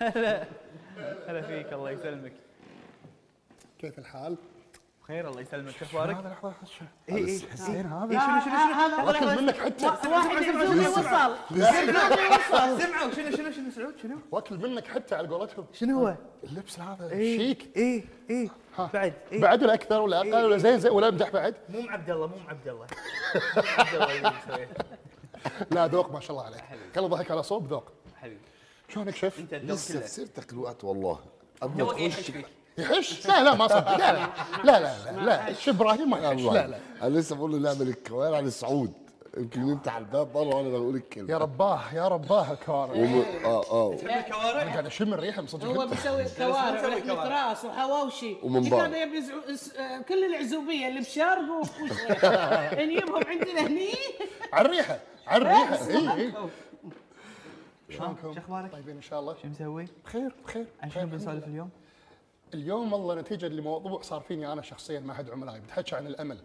هلا. هلا فيك الله يسلمك. كيف الحال؟ بخير الله يسلمك. أخبارك؟ هذا لحظه لحظه شو- اي اي حسين إيه، هذا؟ شنو شنو شنو؟ هذا واكل منك حتى. واحد وصل. سمعوا شنو شنو شنو سعود شنو؟ واكل منك حتى على قولتهم. شنو هو؟ اللبس هذا. إيه، شيك. اي اي. بعد إيه. بعد ولا أكثر ولا أقل ولا زين زين ولا امدح بعد؟ مو ام عبد الله مو ام عبد الله. عبد الله اللي مسويه. لا ذوق ما شاء الله عليك. كله ضحك على صوب ذوق. حبيبي. شيف؟ انت الدور لسه في سيرتك الوقت والله. قبل ما إيه تخش يحش؟ لا لا ما صدق لا لا لا لا لا, لا. شوف إبراهيم ما يحش؟ لا لا. أنا لسه بقول له نعمل الكوارع عن الصعود يمكن يفتح الباب بره وأنا بقول الكلمة. يا رباه يا رباه الكوارع وم... آه آه. تحب الكوارع؟ أنا قاعد أشم الريحه من صدق هو بيسوي كوارع كوارع. راس وحواوشي. ومن بعض. هذا يبي كل العزوبية اللي بشارق وش- نجيبهم عندنا هني؟ على الريحة على الريحة. اي اي شلونكم؟ شو أخبارك؟ طيبين إن شاء الله. شو مسوي؟ بخير بخير. عن شنو بنسولف اليوم؟ اليوم والله نتيجة لموضوع صار فيني أنا شخصيا مع احد عملائي بتحكي عن الأمل.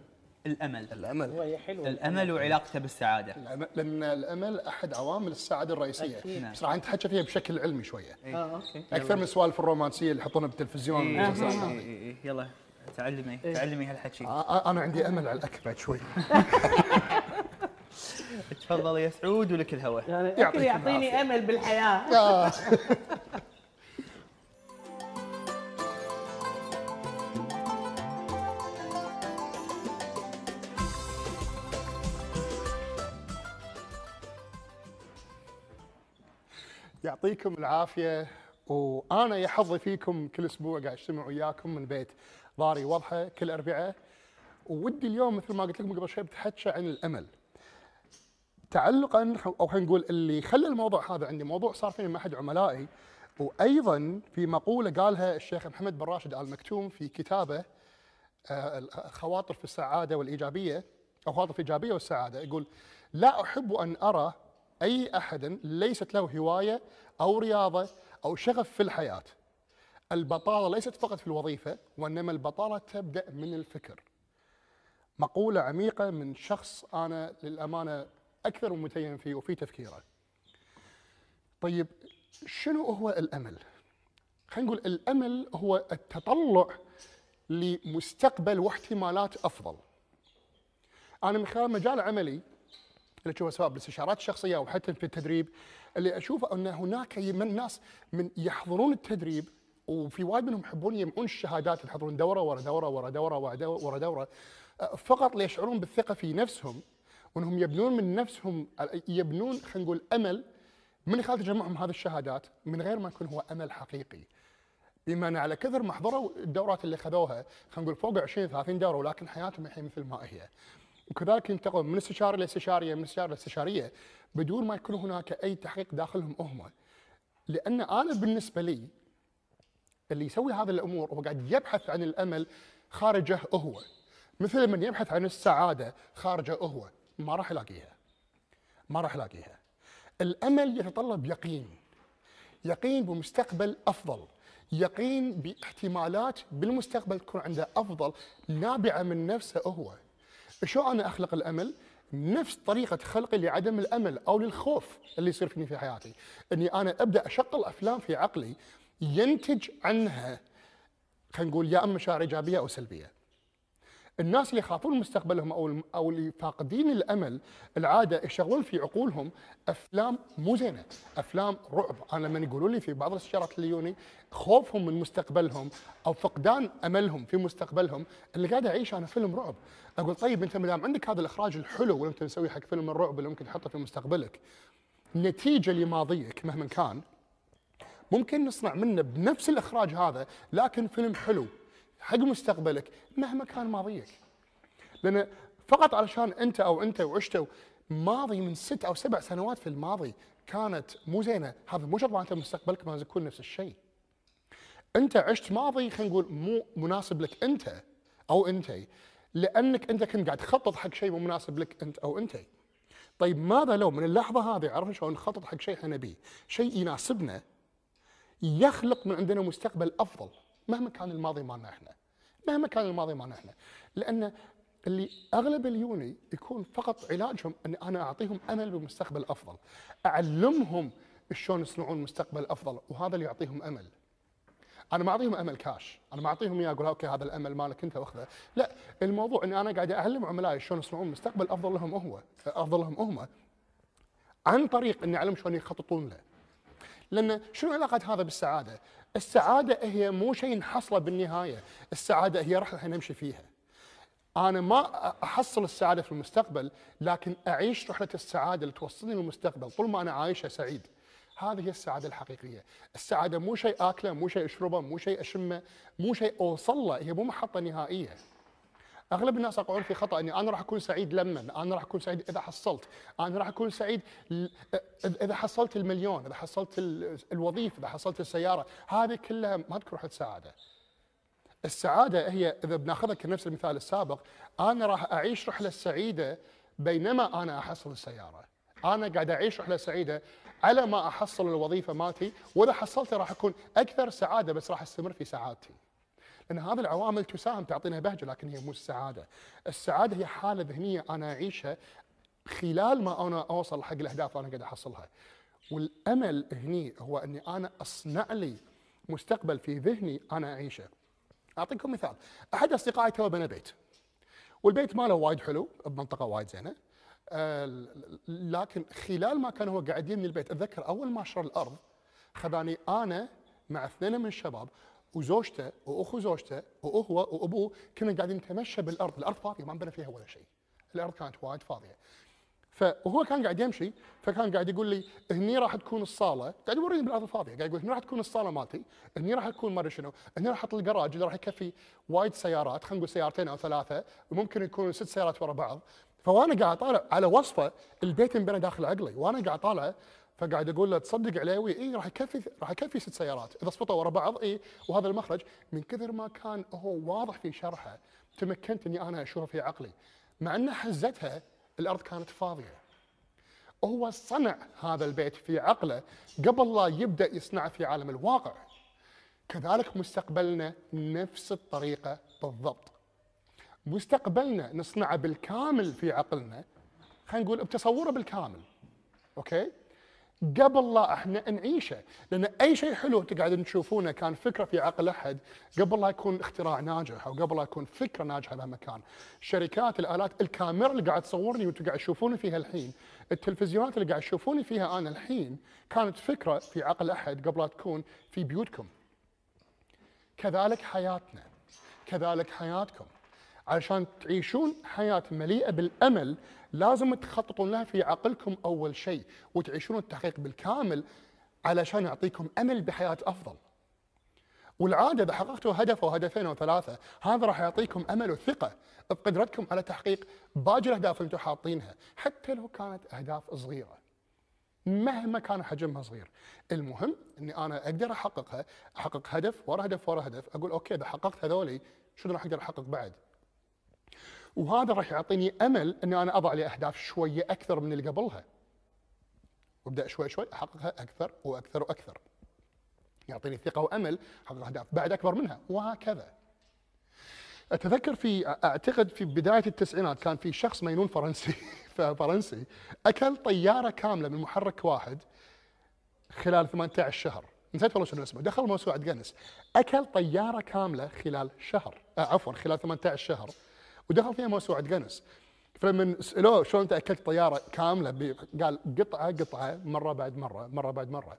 الأمل. الأمل. هو حلو. الأمل وعلاقته بالسعادة. الأمل- لأن الأمل أحد عوامل السعادة الرئيسية. نعم. بس راح نتحكى فيها بشكل علمي شوية. آه okay. أكثر من السوالف الرومانسية اللي يحطونها بالتلفزيون. والمسلسلات إي هذه. إي إي. يلا تعلمي تعلمي هالحكي. آه، أنا عندي أمل على الاكبد شوي. تفضل يا سعود ولك الهوى. يعني يعطيك اكل يعطيني أمل بالحياة. آه. يعطيكم العافية وأنا يا حظي فيكم كل أسبوع قاعد أجتمع وياكم من بيت ضاري واضحه كل اربعاء ودي اليوم مثل ما قلت لكم قبل شوي بتحكى عن الأمل. تعلقا أو خلينا نقول اللي خلى الموضوع هذا عندي موضوع صار فيني مع أحد عملائي وأيضا في مقولة قالها الشيخ محمد بن راشد ال مكتوم في كتابه آه، الخواطر في السعادة والإيجابية أو خواطر في الإيجابية والسعادة يقول لا أحب أن أرى أي أحد ليست له هواية أو رياضة أو شغف في الحياة. البطالة ليست فقط في الوظيفة وإنما البطالة تبدأ من الفكر. مقولة عميقة من شخص أنا للأمانة أكثر متيم فيه وفي تفكيره. طيب شنو هو الأمل؟ خلينا نقول الأمل هو التطلع لمستقبل واحتمالات أفضل. أنا من خلال مجال عملي اللي اشوفه سواء بالاستشارات الشخصية أو حتى في التدريب اللي أشوفه أن هناك من ناس من يحضرون التدريب وفي وايد منهم يحبون يجمعون الشهادات يحضرون دورة ورا دورة ورا دورة ورا دورة, ورا دورة فقط ليشعرون بالثقة في نفسهم وانهم يبنون من نفسهم يبنون خلينا نقول أمل من خلال تجمعهم هذه الشهادات من غير ما يكون هو أمل حقيقي. ان على كثر ما حضروا الدورات اللي خذوها خلينا نقول فوق 20 30 دورة ولكن حياتهم الحين مثل ما هي. وكذلك ينتقلون من استشاري لاستشاريه من استشاريه لاستشارية بدون ما يكون هناك أي تحقيق داخلهم هم. لأن أنا بالنسبة لي اللي يسوي هذه الأمور هو قاعد يبحث عن الأمل خارجه هو. مثل من يبحث عن السعادة خارجه هو ما راح يلاقيها. ما راح يلاقيها. الأمل يتطلب يقين. يقين بمستقبل أفضل. يقين باحتمالات بالمستقبل تكون عنده أفضل نابعة من نفسه هو. شو أنا أخلق الأمل؟ نفس طريقة خلقي لعدم الأمل أو للخوف اللي يصير فيني في حياتي، إني أنا أبدأ اشغل أفلام في عقلي ينتج عنها خلينا نقول يا أما مشاعر إيجابية أو سلبية. الناس اللي يخافون مستقبلهم أو أو اللي فاقدين الأمل العادة يشغلون في عقولهم أفلام مو زينة، أفلام رعب، أنا لما يقولون لي في بعض الاستشارات اللي يجوني خوفهم من مستقبلهم أو فقدان أملهم في مستقبلهم اللي قاعد أعيش أنا فيلم رعب، أقول طيب أنت ما دام عندك هذا الإخراج الحلو اللي أنت مسوي حق فيلم الرعب اللي ممكن تحطه في مستقبلك نتيجة لماضيك مهما كان ممكن نصنع منه بنفس الإخراج هذا لكن فيلم حلو. حق مستقبلك مهما كان ماضيك. لأن فقط علشان أنت أو أنت وعشتوا ماضي من ست أو سبع سنوات في الماضي كانت مو زينة. هذا مو شرط معناته مستقبلك ما يكون نفس الشيء. أنت عشت ماضي خلينا نقول مو مناسب لك أنت أو انتي لأنك أنت كنت قاعد تخطط حق شيء مو مناسب لك أنت أو انتي طيب ماذا لو من اللحظة هذه عرفنا شلون نخطط حق شيء إحنا نبيه؟ شيء يناسبنا يخلق من عندنا مستقبل أفضل. مهما كان الماضي مالنا إحنا. مهما كان الماضي مالنا إحنا. لأن اللي أغلب اليوني يكون فقط علاجهم ان أنا أعطيهم أمل بمستقبل أفضل. أعلمهم شلون يصنعون مستقبل أفضل وهذا اللي يعطيهم أمل. أنا ما أعطيهم أمل كاش. أنا ما أعطيهم إياه أقول أوكي هذا الأمل مالك أنت وأخذه. لا الموضوع إني أنا قاعد أعلم عملائي شلون يصنعون مستقبل أفضل لهم هو أفضل لهم هم عن طريق إني أعلم شلون يخططون له. لأن شنو علاقة هذا بالسعادة؟ السعادة هي مو شيء نحصله بالنهاية. السعادة هي إحنا نمشي فيها. أنا ما أحصل السعادة في المستقبل لكن أعيش رحلة السعادة اللي توصلني للمستقبل طول ما أنا عايشه سعيد. هذه هي السعادة الحقيقية. السعادة مو شيء أكله مو شيء أشربه مو شيء أشمه مو شيء اوصل له هي مو محطة نهائية. أغلب الناس يقعون في خطأ إني أنا راح أكون سعيد لما أنا راح أكون سعيد إذا حصلت. أنا راح أكون سعيد إذا حصلت المليون إذا حصلت ال- الوظيفة إذا حصلت السيارة. هذه كلها ما تكون رحله سعاده السعادة هي إذا بناخذها كنفس المثال السابق أنا راح أعيش رحلة سعيدة بينما أنا أحصل السيارة. أنا قاعد أعيش رحلة سعيدة على ما أحصل الوظيفة مالتي وإذا حصلتها راح أكون أكثر سعادة بس راح أستمر في سعادتي. لأن هذه العوامل تساهم تعطينا بهجة لكن هي مو السعادة. السعادة هي حالة ذهنية أنا أعيشها خلال ما أنا أوصل حق الأهداف أنا قاعد أحصلها. والأمل هني هو إني أنا أصنع لي مستقبل في ذهني أنا أعيشه. أعطيكم مثال. أحد أصدقائي تو بنى بيت. والبيت ماله وايد حلو بمنطقة وايد زينة. آه، لكن خلال ما كان هو قاعد يبني البيت أتذكر أول ما شرى الأرض خذاني أنا مع اثنين من الشباب وزوجته وأخو زوجته وهو وأبوه كنا قاعدين نتمشى بالأرض، الأرض فاضية ما بنى فيها ولا شيء. الأرض كانت وايد فاضية. فهو كان قاعد يمشي فكان قاعد يقول لي هني راح تكون الصالة قاعد يوريني بالأرض الفاضية قاعد يقول هني راح تكون الصالة مالتي هني راح تكون ما أدري شنو هني راح أحط الجراج اللي راح يكفي وايد سيارات خلينا نقول سيارتين أو ثلاثة وممكن يكونوا ست سيارات ورا بعض فوانا قاعد طالع على وصفة البيت انبنى داخل عقلي وأنا قاعد طالع فقاعد أقول له تصدق عليوي؟ اي راح يكفي راح يكفي ست سيارات. إذا صفطوا ورا بعض اي وهذا المخرج من كثر ما كان هو واضح في شرحه تمكنت إني أنا أشوفه في عقلي. مع ان حزتها الأرض كانت فاضية. هو صنع هذا البيت في عقله قبل لا يبدأ يصنعه في عالم الواقع. كذلك مستقبلنا نفس الطريقة بالضبط. مستقبلنا نصنعه بالكامل في عقلنا. خلينا نقول بتصوره بالكامل. أوكي؟ قبل لا إحنا نعيشه. لأن أي شيء حلو قاعدين تشوفونه كان فكرة في عقل أحد قبل لا يكون اختراع ناجح أو قبل لا يكون فكرة ناجحة بهالمكان. شركات الآلات الكاميرا اللي قاعد تصورني وأنتم قاعد تشوفوني فيها الحين التلفزيونات اللي قاعد تشوفوني فيها أنا الحين كانت فكرة في عقل أحد قبل لا تكون في بيوتكم. كذلك حياتنا. كذلك حياتكم. علشان تعيشون حياة مليئة بالأمل لازم تخططون لها في عقلكم أول شيء وتعيشون التحقيق بالكامل علشان يعطيكم أمل بحياة أفضل. والعادة إذا حققتوا هدف أو هدفين أو ثلاثة هذا راح يعطيكم أمل وثقة بقدرتكم على تحقيق باقي الأهداف اللي أنتم حاطينها حتى لو كانت أهداف صغيرة. مهما كان حجمها صغير. المهم إني أنا أقدر أحققها أحقق هدف ورا هدف ورا هدف أقول أوكي إذا حققت هذولي شنو راح أقدر أحقق بعد؟ وهذا راح يعطيني أمل إني أنا أضع لي أهداف شوية أكثر من اللي قبلها. وأبدأ شوي شوي أحققها أكثر وأكثر وأكثر. يعطيني ثقة وأمل أحقق أهداف بعد أكبر منها وهكذا. أتذكر في أعتقد في بداية التسعينات كان في شخص مجنون فرنسي فرنسي أكل طيارة كاملة من محرك واحد خلال 18 شهر. نسيت والله شنو اسمه. دخل موسوعة جنس أكل طيارة كاملة خلال شهر آه عفوا خلال 18 شهر. ودخل فيها موسوعة جنس فلما سألوه شلون انت اكلت طيارة كاملة قال قطعة قطعة مرة بعد مرة مرة بعد مرة.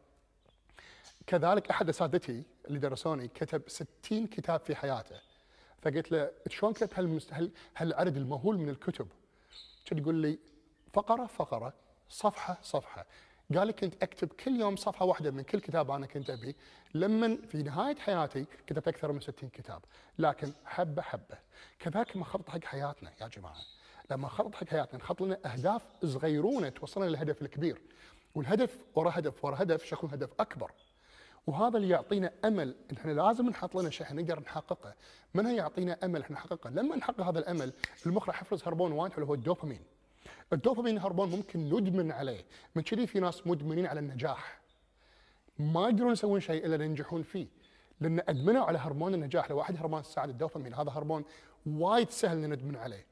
كذلك أحد أساتذتي اللي درسوني كتب 60 كتاب في حياته. فقلت له شلون كتبت هالمست... هال... هالعدد المهول من الكتب؟ كان يقول لي فقرة فقرة صفحة صفحة. قال لي كنت أكتب كل يوم صفحة واحدة من كل كتاب أنا كنت أبي. لما في نهاية حياتي كتبت أكثر من 60 كتاب. لكن حبة حبة كذلك ما خطط حق حياتنا يا جماعة. لما نخطط حق حياتنا نحط لنا أهداف صغيرونه توصلنا للهدف الكبير. والهدف ورا هدف ورا هدف شكون هدف أكبر. وهذا اللي يعطينا أمل إن إحنا لازم نحط لنا شيء نقدر نحققه. من هي يعطينا أمل إحنا نحققه؟ لما نحقق هذا الأمل المخ راح يفرز هرمون وايد حلو هو الدوبامين. الدوبامين هرمون ممكن ندمن عليه. من كذي في ناس مدمنين على النجاح. ما يقدرون يسوون شيء إلا ينجحون فيه. لأن أدمنوا على هرمون النجاح. لو واحد هرمون السعاده الدوبامين هذا هرمون وايد سهل إن ندمن عليه.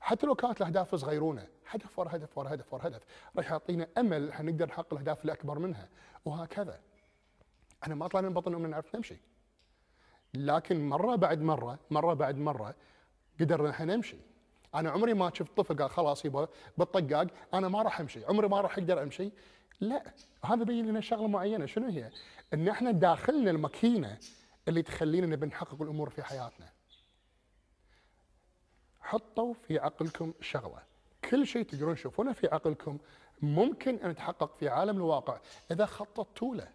حتى لو كانت الأهداف صغيرونة. هدف ورا هدف ورا هدف ورا هدف. راح يعطينا أمل إحنا نقدر نحقق الأهداف اللي أكبر منها. وهكذا. إحنا ما طلعنا من بطن امنا نعرف نمشي. لكن مرة بعد مرة مرة بعد مرة قدرنا إحنا نمشي. أنا عمري ما شفت طفل قال خلاص يبا بالطقاق أنا ما راح أمشي. عمري ما راح أقدر أمشي. لا هذا بين لنا شغلة معينة. شنو هي؟ إن إحنا داخلنا الماكينة اللي تخلينا نبي نحقق الأمور في حياتنا. حطوا في عقلكم شغلة. كل شيء تقدرون تشوفونه في عقلكم ممكن أن يتحقق في عالم الواقع. إذا خططتوا له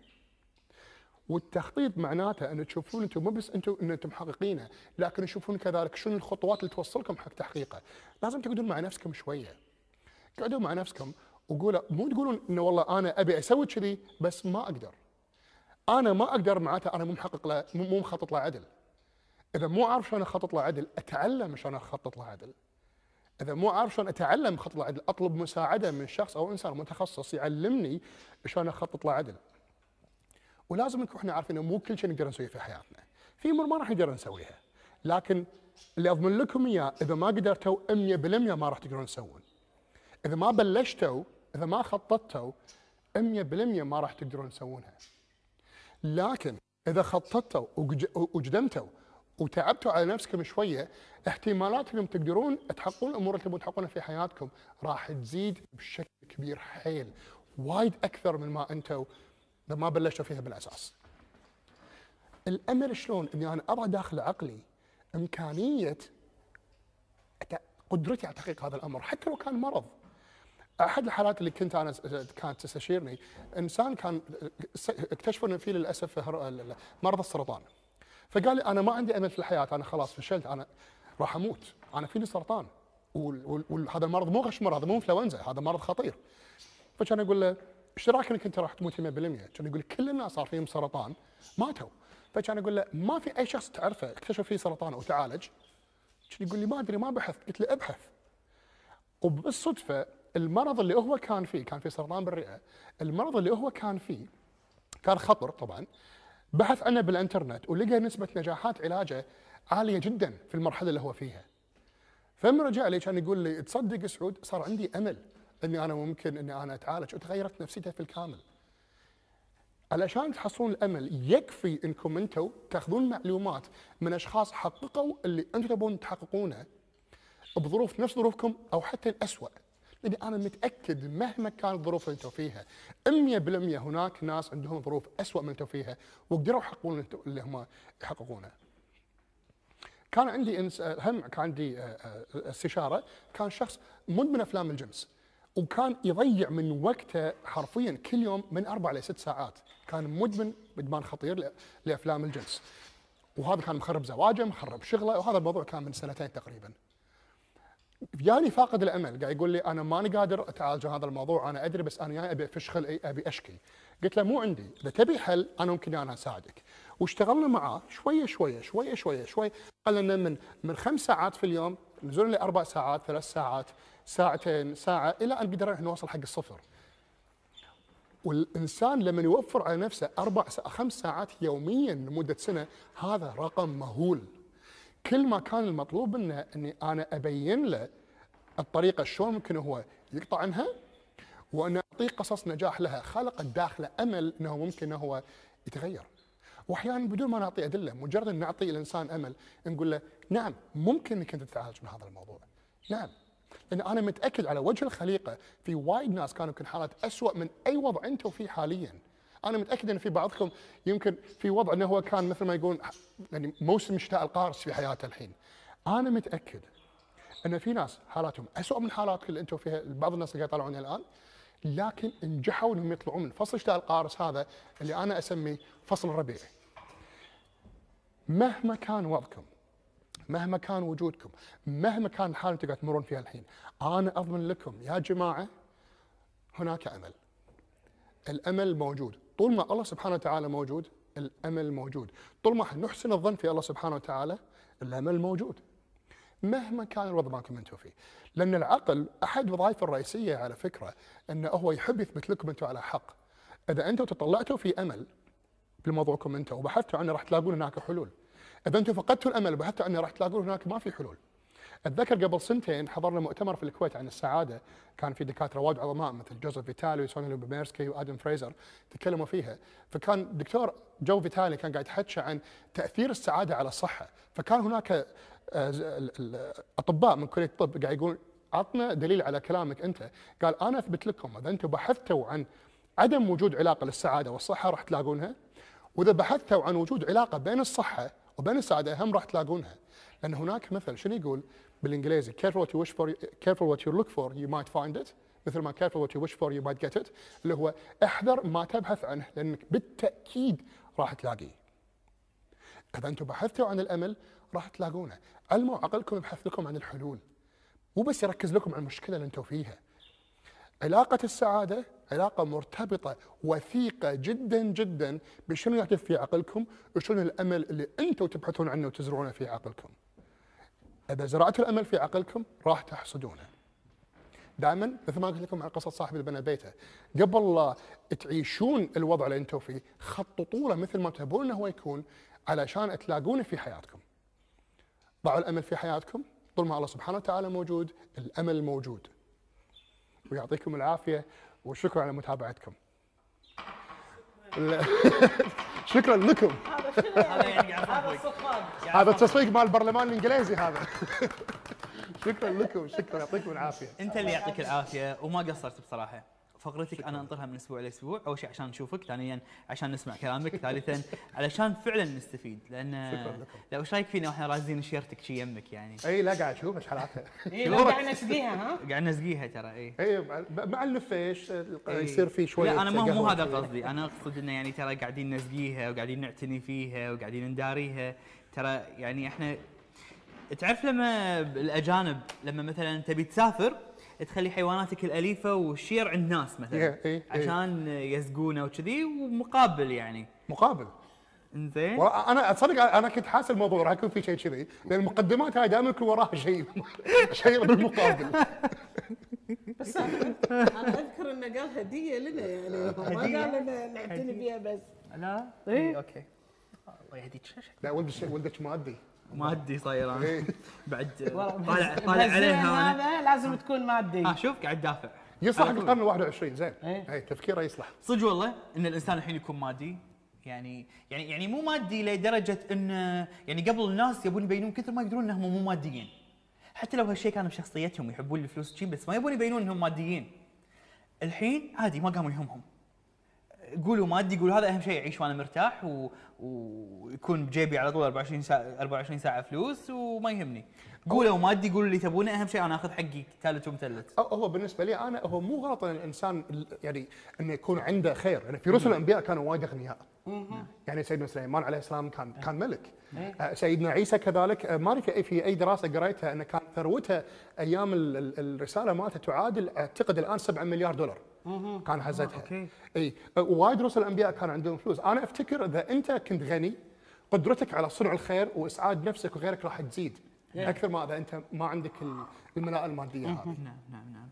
والتخطيط معناته أن تشوفون أنتم مو بس أنتم أن أنتم محققينه لكن تشوفون كذلك شنو الخطوات اللي توصلكم حق تحقيقه. لازم تقعدون مع نفسكم شوية. قعدوا مع نفسكم وقولوا مو تقولون إنه والله أنا أبي أسوي كذي بس ما أقدر. أنا ما أقدر معناته أنا مو محقق له مو مخطط له عدل. إذا مو عارف شلون أخطط له عدل أتعلم شلون أخطط له عدل. إذا مو عارف شلون أتعلم اخطط له عدل أطلب مساعدة من شخص أو إنسان متخصص يعلمني شلون أخطط له عدل. ولازم نكون إحنا عارفين مو كل شيء نقدر نسويه في حياتنا. في أمور ما راح نقدر نسويها لكن اللي أضمن لكم إياه إذا ما قدرتوا 100% ما راح تقدرون تسوون. إذا ما بلشتوا إذا ما خططتوا 100% ما راح تقدرون تسوونها. لكن إذا خططتوا وقدمتوا وتعبتوا على نفسكم شوية احتمالات انكم تقدرون تحققون الأمور اللي تبون تحققونها في حياتكم راح تزيد بشكل كبير حيل وايد أكثر من ما أنتم ما بلشتوا فيها بالأساس. الامل شلون؟ إني أنا اضع داخل عقلي إمكانية قدرتي على تحقيق هذا الأمر حتى لو كان مرض. أحد الحالات اللي كنت أنا كانت تستشيرني إنسان كان اكتشفوا إنه في للأسف مرض السرطان. فقال لي أنا ما عندي أمل في الحياة أنا خلاص فشلت أنا راح أموت أنا فيني سرطان وهذا المرض مو غشمر هذا مو إنفلونزا هذا مرض خطير. فكان أقول له إيش رايك انك انت راح تموت 100% كان يقول كل الناس صار فيهم سرطان ماتوا. فكان أقول له ما في أي شخص تعرفه اكتشف فيه سرطان وتعالج كان يقول لي ما أدري ما بحث. قلت له ابحث. وبالصدفة المرض اللي هو كان فيه كان في سرطان بالرئة المرض اللي هو كان فيه كان خطر طبعا. بحث عنه بالإنترنت ولقى نسبة نجاحات علاجه عالية جدا في المرحلة اللي هو فيها. فلما رجع لي كان يقول لي تصدق سعود صار عندي أمل. إني أنا ممكن إني أنا أتعالج وتغيرت نفسيته في الكامل. علشان تحصلون الأمل يكفي إنكم أنتم تأخذون معلومات من أشخاص حققوا اللي أنتم تبون تحققونه بظروف نفس ظروفكم أو حتى الاسوء. لأني أنا متأكد مهما كانت الظروف اللي أنتم فيها 100% هناك ناس عندهم ظروف اسوء من أنتم فيها وقدروا يحققون اللي هم يحققونه. كان عندي. هم كان عندي آه، آه، استشارة كان شخص مدمن أفلام الجنس وكان يضيع من وقته حرفيا كل يوم من أربع لست ساعات. كان مدمن ادمان خطير لأفلام الجنس. وهذا كان مخرب زواجه مخرب شغله وهذا الموضوع كان من سنتين تقريبا. جاني فاقد الأمل. قاعد يقول لي أنا ماني قادر أتعالج هذا الموضوع أنا أدري بس أنا جاي أبي افش أبي أشكي. قلت له مو عندي. إذا تبي حل أنا ممكن أنا أساعدك. واشتغلنا معاه شوية شوية شوية شوية شوي. قلنا من من خمس ساعات في اليوم نزلنا لأربع ساعات ثلاث ساعات. ساعتين ساعة إلى أن قدرنا نوصل حق الصفر. والإنسان لما يوفر على نفسه أربع. خمس ساعات يوميا لمدة سنة هذا رقم مهول. كل ما كان المطلوب منه إني أنا أبين له الطريقة شلون ممكن هو يقطع عنها وأن أعطيه قصص نجاح لها خلقت داخله أمل إنه ممكن هو يتغير. واحيانا بدون ما نعطي أدلة مجرد إن نعطي الإنسان أمل نقول له نعم ممكن إنك أنت تتعالج من هذا الموضوع. نعم. لأن أنا متأكد على وجه الخليقة في وايد ناس كانوا يمكن حالات اسوء من أي وضع أنتم فيه حاليا. أنا متأكد إن في بعضكم يمكن في وضع إنه هو كان مثل ما يقول يعني موسم شتاء القارس في حياته الحين. أنا متأكد إن في ناس حالاتهم اسوء من حالاتك اللي أنتم فيها بعض الناس اللي قاعد يطلعون الآن لكن نجحوا إنهم يطلعون من فصل شتاء القارس هذا اللي أنا أسميه فصل الربيع مهما كان وضعكم مهما كان وجودكم مهما كان الحاله اللي تمرون فيها الحين أنا أضمن لكم يا جماعة هناك أمل. الأمل موجود. طول ما الله سبحانه وتعالى موجود الأمل موجود. طول ما نحسن الظن في الله سبحانه وتعالى الأمل موجود. مهما كان الوضع مالكم أنتم فيه. لأن العقل أحد وظائفه الرئيسية على فكرة أنه هو يحب يثبت لكم أنتم على حق. إذا أنتم تطلعتوا في أمل بموضوعكم أنتم وبحثتوا عنه راح تلاقون هناك حلول. إذا أنتم فقدتوا الأمل وبحثتوا عنه راح تلاقون هناك ما في حلول. أتذكر قبل سنتين حضرنا مؤتمر في الكويت عن السعادة. كان في دكاترة وايد عظماء مثل جوزيف فيتالي وسونيا ليوبوميرسكي وآدم فريزر تكلموا فيها. فكان دكتور جو فيتالي كان قاعد يحكي عن تأثير السعادة على الصحة. فكان هناك آه، أطباء من كليه الطب قاعد يقول عطنا دليل على كلامك أنت. قال أنا أثبت لكم إذا أنتم بحثتوا عن عدم وجود علاقة للسعادة والصحة راح تلاقونها. وإذا بحثتوا عن وجود علاقة بين الصحة وبين السعاده هم راح تلاقونها. لأن هناك مثل شنو يقول بالإنجليزي؟ Careful what you wish for careful what you look for you might find it. مثل ما careful what you wish for you might get it. اللي هو احذر ما تبحث عنه لأنك بالتأكيد راح تلاقيه. إذا أنتم بحثتوا عن الأمل راح تلاقونه. علموا عقلكم يبحث لكم عن الحلول. مو بس يركز لكم على المشكلة اللي أنتم فيها. علاقة السعادة علاقة مرتبطة وثيقة جدا جدا بشنو يحدث في عقلكم وشنو الأمل اللي أنتم تبحثون عنه وتزرعونه في عقلكم. إذا زرعتوا الأمل في عقلكم راح تحصدونه. دائما مثل ما قلت لكم عن قصة صاحب اللي بنى بيته. قبل لا تعيشون الوضع اللي أنتم فيه خططوا له مثل ما تبون إنه هو يكون علشان تلاقونه في حياتكم. ضعوا الأمل في حياتكم طول ما الله سبحانه وتعالى موجود الأمل موجود. ويعطيكم العافية. وشكرا على متابعتكم. شكرا لكم. هذا يعني التصفيق مال البرلمان الإنجليزي هذا. شكرا لكم. شكرا. يعطيكم العافية. أنت اللي يعطيك العافية وما قصرت بصراحة. فقرتك أنا أنطرها من أسبوع لاسبوع أول شيء عشان نشوفك ثانيا عشان نسمع كلامك ثالثا علشان فعلا نستفيد. لأن شكراً لكم. لو إيش رأيك فينا وإحنا رازين شيرتك شي يمك يعني؟ إي لا قاعد أشوف إيش حالاتها. إي لا قاعد نسقيها ها؟ قاعد نسقيها ترى إي. إي مع- إيه. يصير في شوية لا أنا مو قهوة هذا. قصدي. أنا أقصد إنه يعني ترى قاعدين نسقيها وقاعدين نعتني فيها وقاعدين نداريها. ترى يعني إحنا تعرف لما الأجانب لما مثلا تبي تسافر تخلي حيواناتك الأليفة والشير عند ناس مثلا. إيه، إيه، إيه. عشان يسقونه وكذي ومقابل يعني. مقابل. إنزين. أنا أتصدق أنا كنت حاسس الموضوع راح يكون في شيء كذي لأن المقدمات هاي دائما يكون وراها شيء شيء بالمقابل. بس أنا أنا أذكر إنه قال هدية لنا يعني ما قال لنا نعتني فيها بس. لا. إيه. اي okay. الله يهديك لا ولدك ولدك مادي. مادي صاير أنا إيه. بعد طالع طالع عليها هذا لازم تكون مادي. ها شوف قاعد دافع. يصلح. القرن ال 21 زين. إيه. اي تفكيره يصلح. صدق والله إن الإنسان الحين يكون مادي. يعني يعني يعني مو مادي لدرجة إن يعني قبل الناس يبون يبينون كثر ما يقدرون إنهم مو ماديين. حتى لو هالشيء كان بشخصيتهم يحبون الفلوس شي بس ما يبون يبينون إنهم ماديين. الحين عادي ما قاموا يهمهم. قولوا مادي قولوا هذا أهم شيء اعيش وأنا مرتاح و... ويكون بجيبي على طول 24 ساعة 24 ساعة فلوس وما يهمني. قولوا مادي قولوا اللي تبونه أهم شيء أنا آخذ حقي ثالث ومثلث هو بالنسبة لي أنا هو مو غلط إن الإنسان ال- يعني إنه يكون عنده خير. يعني في رسل الأنبياء كانوا وايد أغنياء. يعني سيدنا سليمان عليه السلام كان كان ملك. آه، سيدنا عيسى كذلك. آه، ما ادري في- في أي دراسة قريتها إنه كان ثروته أيام ال- ال- الرسالة مالته تعادل أعتقد الآن 7 مليار دولار. كان حزتها okay. إي آه، وايد رسل الأنبياء كان عندهم فلوس. أنا أفتكر إذا أنت كنت غني قدرتك على صنع الخير وإسعاد نفسك وغيرك راح تزيد. أكثر ما إذا أنت ما عندك ال- الملاءه المادية هذه. نعم نعم نعم.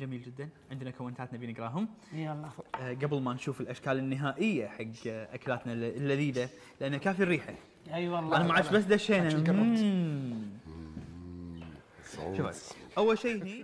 جميل جدا. عندنا كومنتات نبي نقراهم. يلا. آه، قبل ما نشوف الأشكال النهائية حق آه، أكلاتنا الل- اللذيذة لأن كافي الريحة. أي والله. أنا ما بس دشينا. شوف أول شيء هني